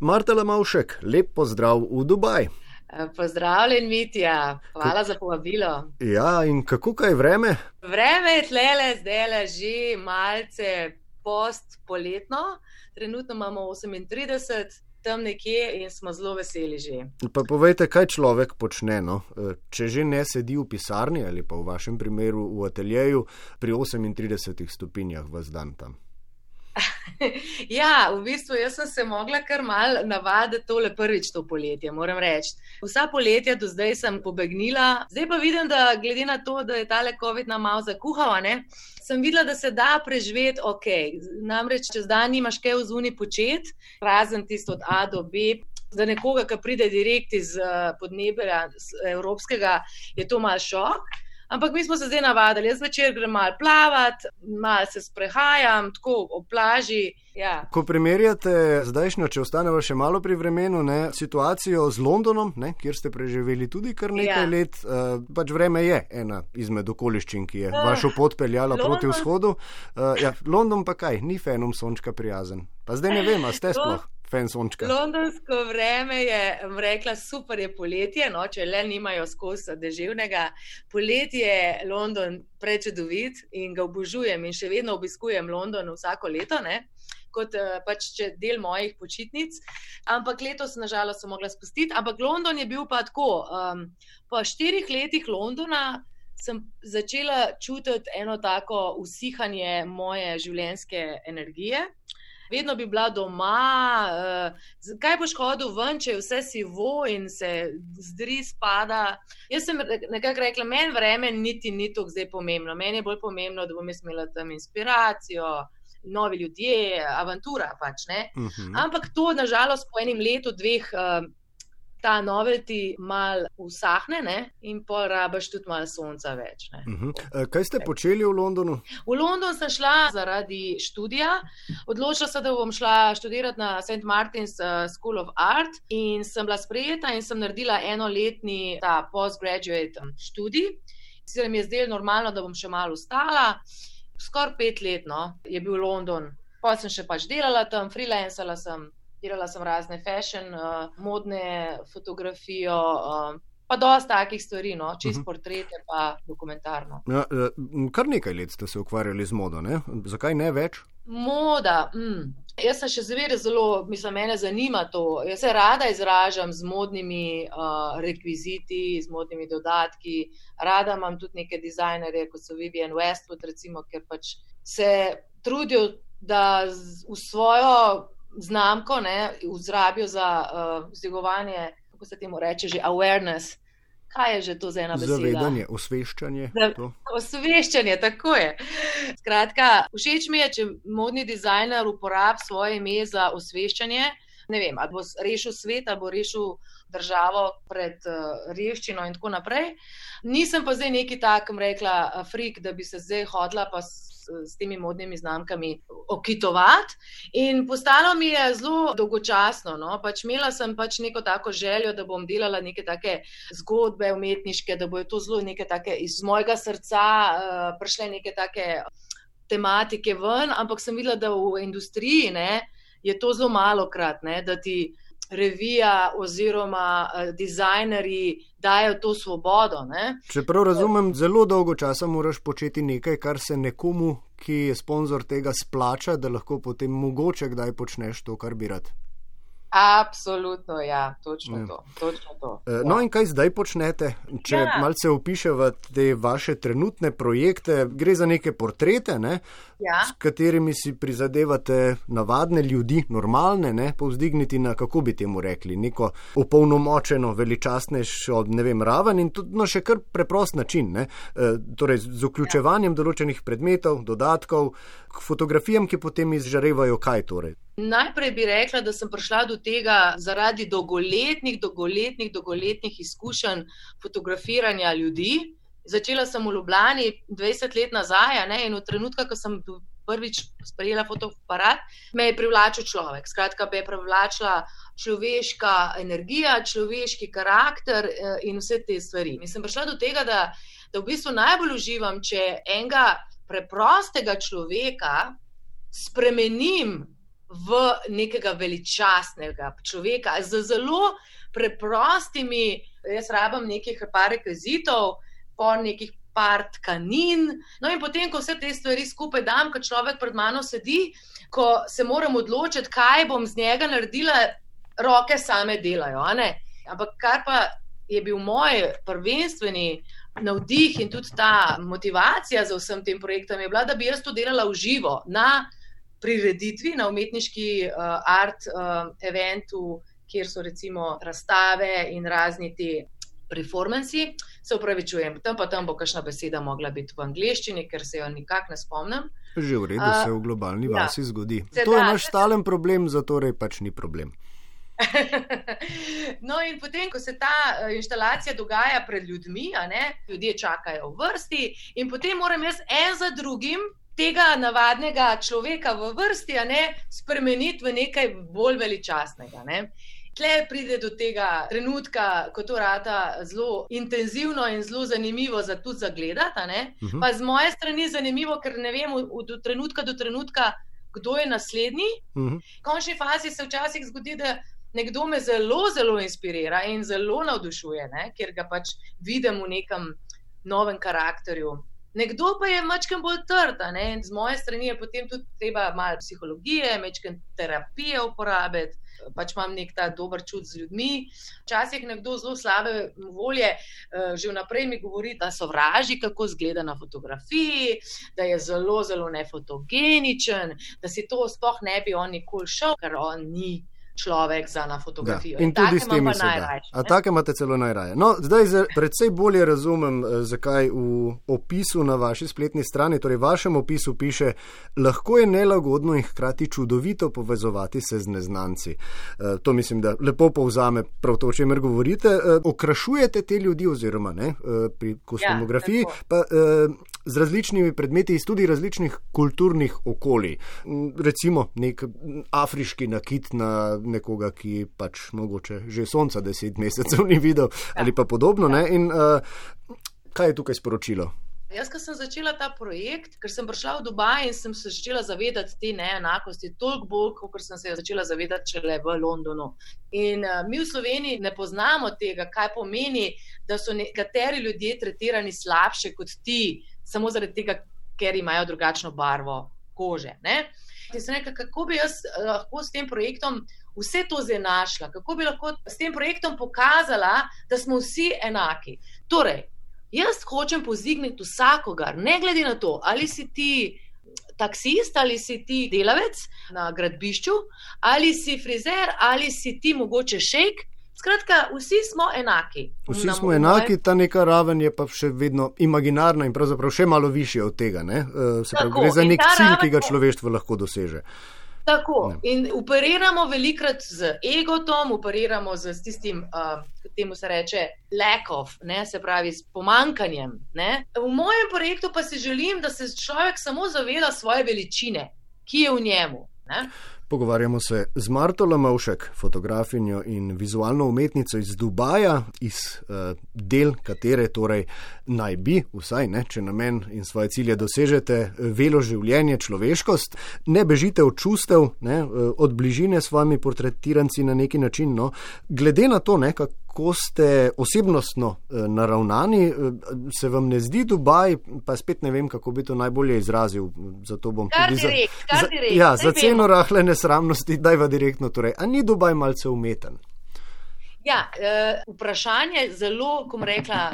Marta Lamavšek, lep pozdrav v Dubaj. Pozdravljen, Mitja, hvala za povabilo. Ja, in kako kaj vreme? Vreme je tlele, zdaj le že malce post-poletno, trenutno imamo 38, tam nekje in smo zelo veseli že. Pa povejte, kaj človek počne, no? če že ne sedi v pisarni ali pa v vašem primeru v ateljeju pri 38 stopinjah v zdan tam. Ja, v bistvu jaz sem se mogla kar mal navaditi tole prvič to poletje, moram reči. Vsa poletja do zdaj sem pobegnila, zdaj pa vidim, da glede na to, da je tale COVID nam malo zakuhala, ne, sem videla, da se da preživeti ok. Namreč, čez dan nimaš kaj v zuni početi, razen tisto od A do B. Za nekoga, ki pride direkt iz podnebja evropskega, je to mal šok. Ampak mi smo se zdaj navadili, jaz večer grem malo plavati, malo se sprehajam, tako ob plaži. Ja. Ko primerjate zdajšnjo, če ostanemo še malo pri vremenu, ne, situacijo z Londonom, ne, kjer ste preživeli tudi kar nekaj ja. let, uh, pač vreme je ena izmed okoliščin, ki je uh, vašo pot peljala London. proti vzhodu. Uh, ja, London pa kaj, ni fenom sončka prijazen. Pa zdaj ne vem, a ste sploh. Londonsko vreme je rekla, super je poletje, no, če le nimajo skozi deževnega. Poletje je London prečudovit in ga obožujem in še vedno obiskujem London vsako leto. Ne. Kot pač del mojih počitnic, ampak letos, nažalost, sem mogla spustiti. Ampak London je bil pa tako. Um, po štirih letih Londona sem začela čutiti eno tako usihanje moje življenjske energije. Vedno bi bila doma, uh, kaj boš hodil ven, če je vse sivo in se zdri spada. Jaz sem nekako rekla, meni vreme niti ni tako zdaj pomembno. Meni je bolj pomembno, da bom imela tam inspiracijo, novi ljudje, avantura pač. Uh mhm. -huh. Ampak to, nažalost, po enem letu, dveh. Uh, ta novelty mal usahne ne? in pa rabaš tudi malo sonca več. Uh mhm. -huh. Kaj ste počeli v Londonu? V London sem šla zaradi študija. Odločila sem, da bom šla študirati na St. Martin's uh, School of Art in sem bila sprejeta in sem naredila enoletni postgraduate um, študij. Sicer mi je zdelo normalno, da bom še malo ostala. Skoraj pet let no, je bil London. Pa sem še pač delala tam, freelancala sem, delala sem razne fashion, uh, modne fotografijo. Uh, Pa dosta takih stvari, no? čist uh. -huh. portrete, pa dokumentarno. Ja, eh, kar nekaj let ste se ukvarjali z modo, ne? zakaj ne več? Moda. Mm. Jaz sem še zmeraj zelo, mislim, mene zanima to. Jaz se rada izražam z modnimi uh, rekviziti, z modnimi dodatki. Rada imam tudi neke dizajnerje, kot so Vivian Westwood, recimo, ker pač se trudijo, da v svojo znamko, ne, vzrabijo za uh, vzdigovanje, kako se temu reče, že awareness. Kaj je že to za ena beseda? Zavedanje, osveščanje. Osveščanje, tako je. Skratka, všeč mi je, če modni dizajner uporablja svoje ime za osveščanje. Ne vem, ali bo rešil svet, ali bo rešil državo pred uh, revščino in tako naprej. Nisem pa zdaj neki takem rekla, frik, da bi se zdaj hodila pa s temi modnimi znamkami okitovati. In postalo mi je zelo dolgočasno. No? Pač imela sem pač neko tako željo, da bom delala neke take zgodbe umetniške, da bo to zelo neke take iz mojega srca uh, prišle neke take tematike ven, ampak sem videla, da v industriji ne, je to zelo malo krat, ne, da ti revija oziroma uh, dizajnerji dajo to svobodo. Ne? Če prav razumem, zelo dolgo časa moraš početi nekaj, kar se nekomu, ki je sponzor tega, splača, da lahko potem mogoče kdaj počneš to, kar bi rad. Absolutno, ja, točno ja. to. Točno to e, no, ja. in kaj zdaj počnete? Če ja. malce opišemo te vaše trenutne projekte, gre za neke portrete, ne, ja. s katerimi si prizadevate navadne ljudi, normalne, ne, povzdigniti na, kako bi temu rekli, neko opolnomočeno, veličastnejšo, ne vem, raven in tudi na še kar preprost način. Ne, e, torej, z vključevanjem ja. določenih predmetov, dodatkov, k fotografijam, ki potem izžarevajo kaj torej. Najprej bi rekla, da sem prišla do tega zaradi dolgoletnih, dolgoletnih, dolgoletnih izkušenj fotografiranja ljudi. Začela sem v Ljubljani 20 let nazaj ne, in v trenutku, ko sem prvič sprejela fotoaparat, me je privlačil človek. Skratka, me je privlačila človeška energija, človeški karakter eh, in vse te stvari. In sem prišla do tega, da, da v bistvu najbolj uživam, če enega preprostega človeka spremenim v nekega veličastnega človeka z zelo preprostimi, jaz rabim nekaj par rekvizitov, po nekih par tkanin. No, in potem, ko vse te stvari skupaj dam, ko človek pred mano sedi, ko se moram odločiti, kaj bom z njega naredila, roke same delajo. Ampak kar pa je bil moj prvenstveni navdih in tudi ta motivacija za vsem tem projektom, je bila, da bi jaz to delala v živo, na prireditvi, na umetniški uh, art uh, eventu, kjer so recimo razstave in razni ti performanci. Se upravičujem, tam pa tam bo kakšna beseda mogla biti v angleščini, ker se jo nikak ne spomnim. Že v redu se v globalni uh, vasi ja. zgodi. To je naš stalen problem, zato pač ni problem. no, in potem, ko se ta uh, instalacija dogaja pred ljudmi, ne, ljudje čakajo v vrsti, in potem moram jaz en za drugim tega navadnega človeka v vrsti ne, spremeniti v nekaj bolj veličastnega. Ne. Tle pride do tega trenutka, ko to rata zelo intenzivno in zelo zanimivo za tudi za gledati. Uh -huh. Pa z moje strani zanimivo, ker ne vem od trenutka do trenutka, kdo je naslednji. Uh -huh. V končni fazi se včasih zgodi, da nekdo me zelo, zelo inspirira in zelo navdušuje, ne? ker ga pač vidim v nekem novem karakterju. Nekdo pa je mačkam bolj trd, z moje strani je potem tudi treba malo psihologije, mačkam terapije uporabiti. Pač imam nek ta dober čut z ljudmi. Včasih nekdo zelo slabe volje, eh, že vnaprej mi govori, da so vraži, kako zgleda na fotografiji, da je zelo, zelo nefotogeničen, da si to sploh ne bi on nikoli šel, ker on ni človek za na fotografijo. Da. In, in tudi s tem se da. A take imate celo najraje. No, zdaj za, predvsej bolje razumem, eh, zakaj v opisu na vaši spletni strani, torej vašem opisu piše, lahko je nelagodno in hkrati čudovito povezovati se z neznanci. E, to mislim, da lepo povzame prav to, o čemer govorite. E, okrašujete te ljudi oziroma ne, pri kosmografiji. Ja, z različnimi predmeti iz tudi različnih kulturnih okolij. Recimo nek afriški nakit na nekoga, ki pač mogoče že sonca deset mesecev ni videl ali pa podobno. Ja. In, uh, kaj je tukaj sporočilo? Jaz, ko sem začela ta projekt, ker sem prišla v Dubaj in sem se začela zavedati te neenakosti, toliko bolj, kot sem se začela zavedati šele v Londonu. In uh, mi v Sloveniji ne poznamo tega, kaj pomeni, da so nekateri ljudje tretirani slabše kot ti, samo zaradi tega, ker imajo drugačno barvo kože. Rekla, kako bi jaz eh, lahko s tem projektom vse to zdaj našla, kako bi lahko s tem projektom pokazala, da smo vsi enaki. Torej, jaz hočem pozigniti vsakogar, ne glede na to, ali si ti. Taksist ali si ti delavec na gradbišču, ali si frizer, ali si ti mogoče šejk, Skratka, vsi smo enaki. Vsi smo enaki, ta neka raven je pa še vedno imaginarna in pravzaprav še malo više od tega. Eh, se pravi, gre za nek cilj, ki ga človeštvo lahko doseže. Tako. Ne. In operiramo velikrat z egotom, operiramo z tistim, uh, temu se reče, lack of, ne, se pravi, s pomankanjem. Ne. V mojem projektu pa si želim, da se človek samo zaveda svoje veličine, ki je v njemu. Ne. Pogovarjamo se z Marto Lamovšek, fotografinjo in vizualno umetnico iz Dubaja, iz uh, del katere torej naj bi, vsaj ne, če namen in svoje cilje dosežete, velo življenje, človeškost, ne bežite od čustev, ne, uh, od bližine s svojimi portretiranci na neki način. No. Glede na to, ne, kako ste osebnostno uh, naravnani, uh, se vam ne zdi Dubaj, pa spet ne vem, kako bi to najbolje izrazil. Zato bom kar tudi direkt, za, za, ja, za ceno rahle nesramnosti, da je va direktno. Torej, a ni Dubaj malce umeten? Ja, uh, vprašanje je zelo, kom rekla.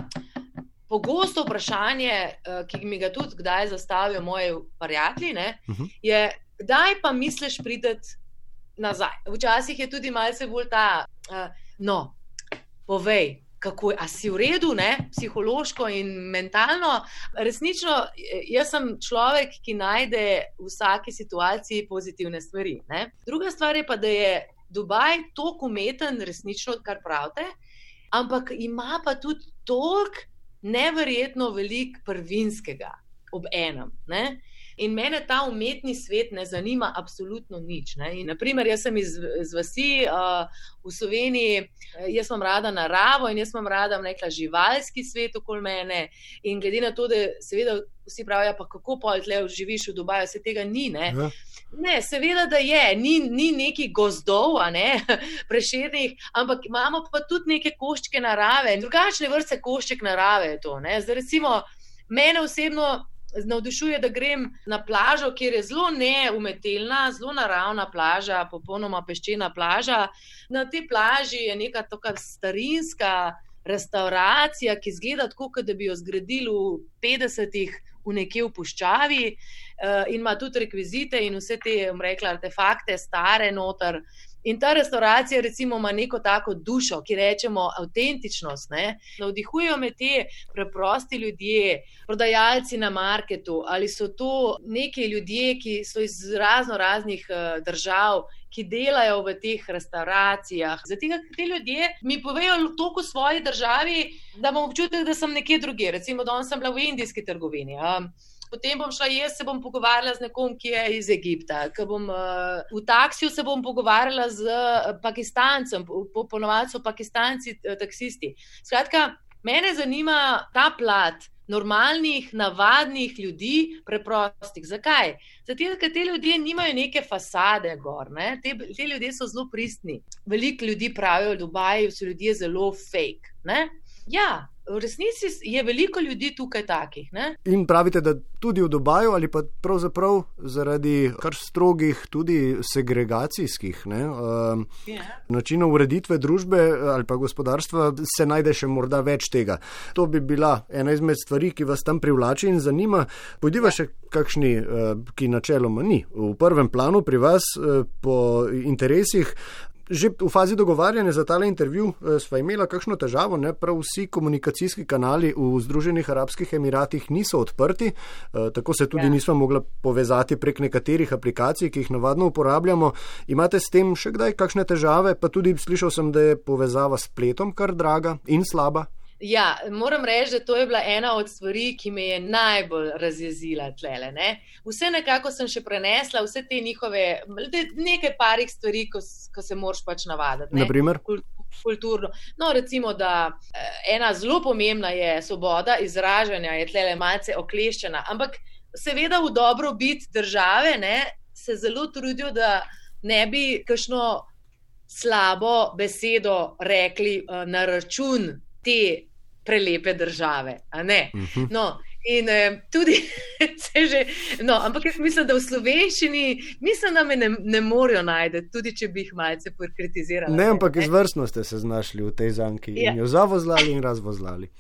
Pogosto vprašanje, eh, ki mi ga tudi kdaj zastavijo moji prijatelji, uh mhm. -huh. je, kdaj pa misliš prideti nazaj? Včasih je tudi malce bolj ta, uh, no, povej, kako je, si v redu, ne? psihološko in mentalno. Resnično, jaz sem človek, ki najde v vsaki situaciji pozitivne stvari. Ne? Druga stvar je pa, da je Dubaj tako umeten, resnično, kar pravite, ampak ima pa tudi toliko neverjetno velik prvinskega ob enem. Ne? In mene ta umetni svet ne zanima absolutno nič. Naprimer, jaz sem iz, iz vasi uh, v Sloveniji, jaz imam rada naravo in jaz imam rada nekla živalski svet okoli mene. In glede na to, da seveda vsi pravijo, pa kako pa tle živiš v Dubaju, se tega ni. Ne? Ja. Ne, seveda, da je, ni, ni neki gozdov, ne, preširnih, ampak imamo pa tudi neke koščke narave, drugačne vrste košček narave. To, Zdaj, recimo, mene osebno navdušuje, da grem na plažo, kjer je zelo neumetelna, zelo naravna plaža, popolnoma peščena plaža. Na tej plaži je neka tako starinska restauracija, ki zgleda tako, kot da bi jo zgradili v 50-ih v nekje v puščavi, uh, in ima tudi rekvizite in vse te, rekla, artefakte, stare noter. In ta restauracija, recimo, ima neko tako dušo, ki rečemo avtentičnost. Navdihujejo me te preprosti ljudje, prodajalci na marketu, ali so to neki ljudje, ki so iz razno raznih uh, držav. Ki delajo v teh restauracijah. Zato, ker ti ljudje mi povejo toliko o svoji državi, da imam občutek, da sem nekje drugje. Recimo, da sem bila v indijski trgovini. Um, potem bom šla jaz, se bom pogovarjala z nekom, ki je iz Egipta. Bom, uh, v taksiju se bom pogovarjala z uh, Pakistancem, po, ponovadi so Pakistanci uh, taksisti. Skratka, mene zanima ta plat. Normalnih, navadnih ljudi, preprostih. Zakaj? Zato, ker te ljudje nimajo neke fasade, gor, ne? te, te ljudje so zelo pristni. Veliko ljudi pravijo, da so ljudje zelo fake. Ne? Ja, v resnici je veliko ljudi tukaj takih. Ne? In pravite, da tudi v Dubaju ali pa pravzaprav zaradi kar strogih, tudi segregacijskih ne, uh, yeah. Načinov ureditve družbe ali pa gospodarstva se najde še morda več tega. To bi bila ena izmed stvari, ki vas tam privlači in zanima. Pojdiva ja. še kakšni, uh, ki načeloma ni v prvem planu pri vas uh, po interesih. Že v fazi dogovarjanja za tale intervju eh, smo imeli kakšno težavo, ne? prav vsi komunikacijski kanali v Združenih arabskih emiratih niso odprti, eh, tako se tudi ja. nismo mogli povezati prek nekaterih aplikacij, ki jih navadno uporabljamo. Imate s tem še kdaj kakšne težave, pa tudi slišal sem, da je povezava s spletom kar draga in slaba. Ja, moram reči, da to je bila ena od stvari, ki me je najbolj razjezila tlele. Ne? Vse nekako sem še prenesla, vse te njihove, nekaj parih stvari, ko, ko se moraš pač navaditi. Naprimer? Kulturno. No, recimo, da eh, ena zelo pomembna je svoboda izražanja, je tlele malce okleščena, ampak seveda v dobro biti države ne, se zelo trudijo, da ne bi kakšno slabo besedo rekli uh, na račun te prelepe države. Mhm. No, in eh, tudi, že, no, ampak jaz mislim, da v slovenščini, mislim, da me ne, ne morejo najti, tudi če bi jih malce kritizirali. Ne, ampak izvrstno ste se znašli v tej zanki ja. in jo zavozlali in razvozlali.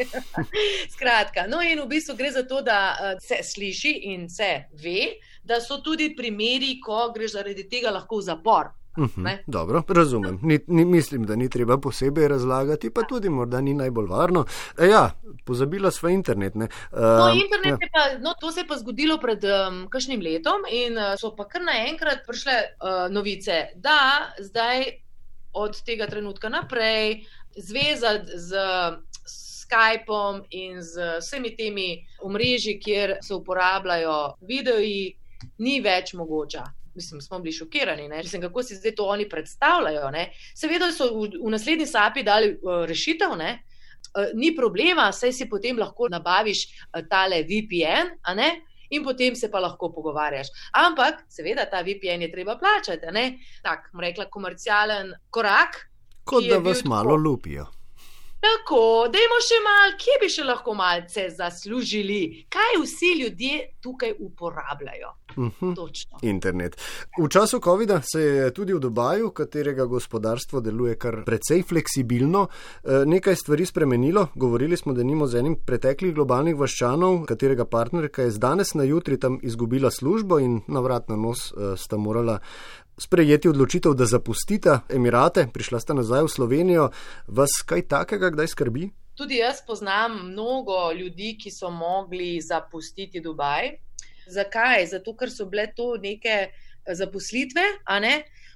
Skratka, no, in v bistvu gre za to, da uh, se sliši in se ve, da so tudi primeri, ko greš zaradi tega lahko v zapor. Uh mhm, -huh, dobro, razumem. Ni, ni, mislim, da ni treba posebej razlagati, pa tudi morda ni najbolj varno. E, ja, pozabila sva internet. Uh, no, internet ja. pa, no, to se je pa zgodilo pred um, kakšnim letom in uh, so pa kar naenkrat prišle uh, novice, da zdaj od tega trenutka naprej zveza z. Skypom in z vsemi temi omrežji, kjer se uporabljajo videi, ni več mogoča mislim, smo bili šokirani, Mislim, kako si zdaj to oni predstavljajo. Ne? Seveda so v, v naslednji sapi dali uh, rešitev, ne? Uh, ni problema, saj si potem lahko nabaviš uh, tale VPN, in potem se pa lahko pogovarjaš. Ampak, seveda, ta VPN je treba plačati, tako, rekla, komercialen korak. Kot da vas malo lupijo. Tako, dajmo še malo, kje bi še lahko malce zaslužili, kaj vsi ljudje tukaj uporabljajo. Uh mhm. -huh. Internet. V času COVID-a se je tudi v Dubaju, katerega gospodarstvo deluje kar precej fleksibilno, eh, nekaj stvari spremenilo. Govorili smo, da nimo z enim preteklih globalnih vaščanov, katerega partnerka je z danes na jutri tam izgubila službo in na vrat na nos eh, sta morala sprejeti odločitev, da zapustita Emirate, prišla sta nazaj v Slovenijo, vas kaj takega kdaj skrbi? Tudi jaz poznam mnogo ljudi, ki so mogli zapustiti Dubaj. Zakaj? Zato, ker so bile to neke zaposlitve,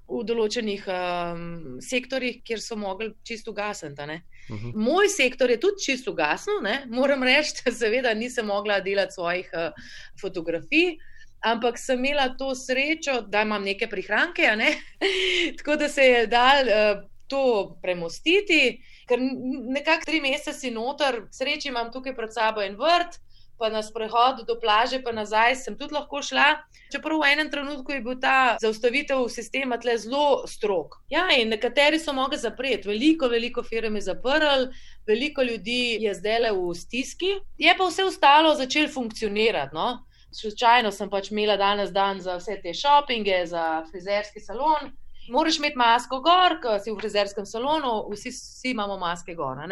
v določenih um, sektorjih, kjer so mogli čisto ugasniti. Uh mhm. -huh. Moj sektor je tudi čisto ugasnil, moram reči, da seveda nisem mogla delati svojih uh, fotografij. Ampak sem imela to srečo, da imam neke prihranke, ne? tako da se je dal uh, to premostiti, ker nekako tri mesece si noter, sreči imam tukaj pred sabo en vrt, pa na sprehod do plaže, pa nazaj sem tudi lahko šla. Čeprav v enem trenutku je bil ta zaustavitev sistema tle zelo strok. Ja, in nekateri so mogli zapreti, veliko, veliko firm je zaprl, veliko ljudi je zdaj le v stiski, je pa vse ostalo začelo funkcionirati. No? Slučajno sem pač imela danes dan za vse te šopinge, za frizerski salon. Moraš imeti masko gor, ko si v frizerskem salonu, vsi, vsi imamo maske gor.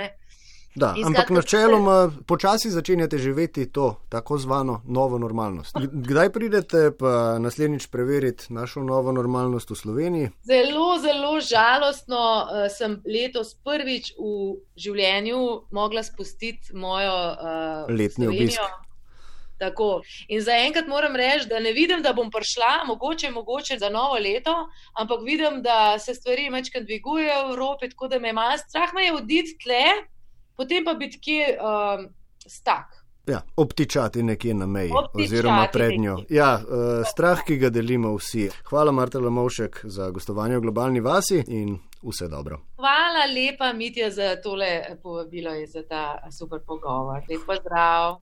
Da, ampak načeloma počasi začenjate živeti to tako zvano novo normalnost. Kdaj pridete pa naslednjič preveriti našo novo normalnost v Sloveniji? Zelo, zelo žalostno uh, sem letos prvič v življenju mogla spustiti mojo uh, letni obisk. Tako. In zaenkrat moram reči, da ne vidim, da bom prišla, mogoče, mogoče za novo leto, ampak vidim, da se stvari večkrat dvigujejo v Evropi, tako da me ima strah, me je oditi tle, potem pa biti kje um, stak. Ja, obtičati nekje na meji, obtičati oziroma pred njo. Ja, uh, strah, ki ga delimo vsi. Hvala, Marta Lomovšek, za gostovanje v globalni vasi in vse dobro. Hvala lepa, Mitja, za tole povabilo in za ta super pogovor. Lep pozdrav.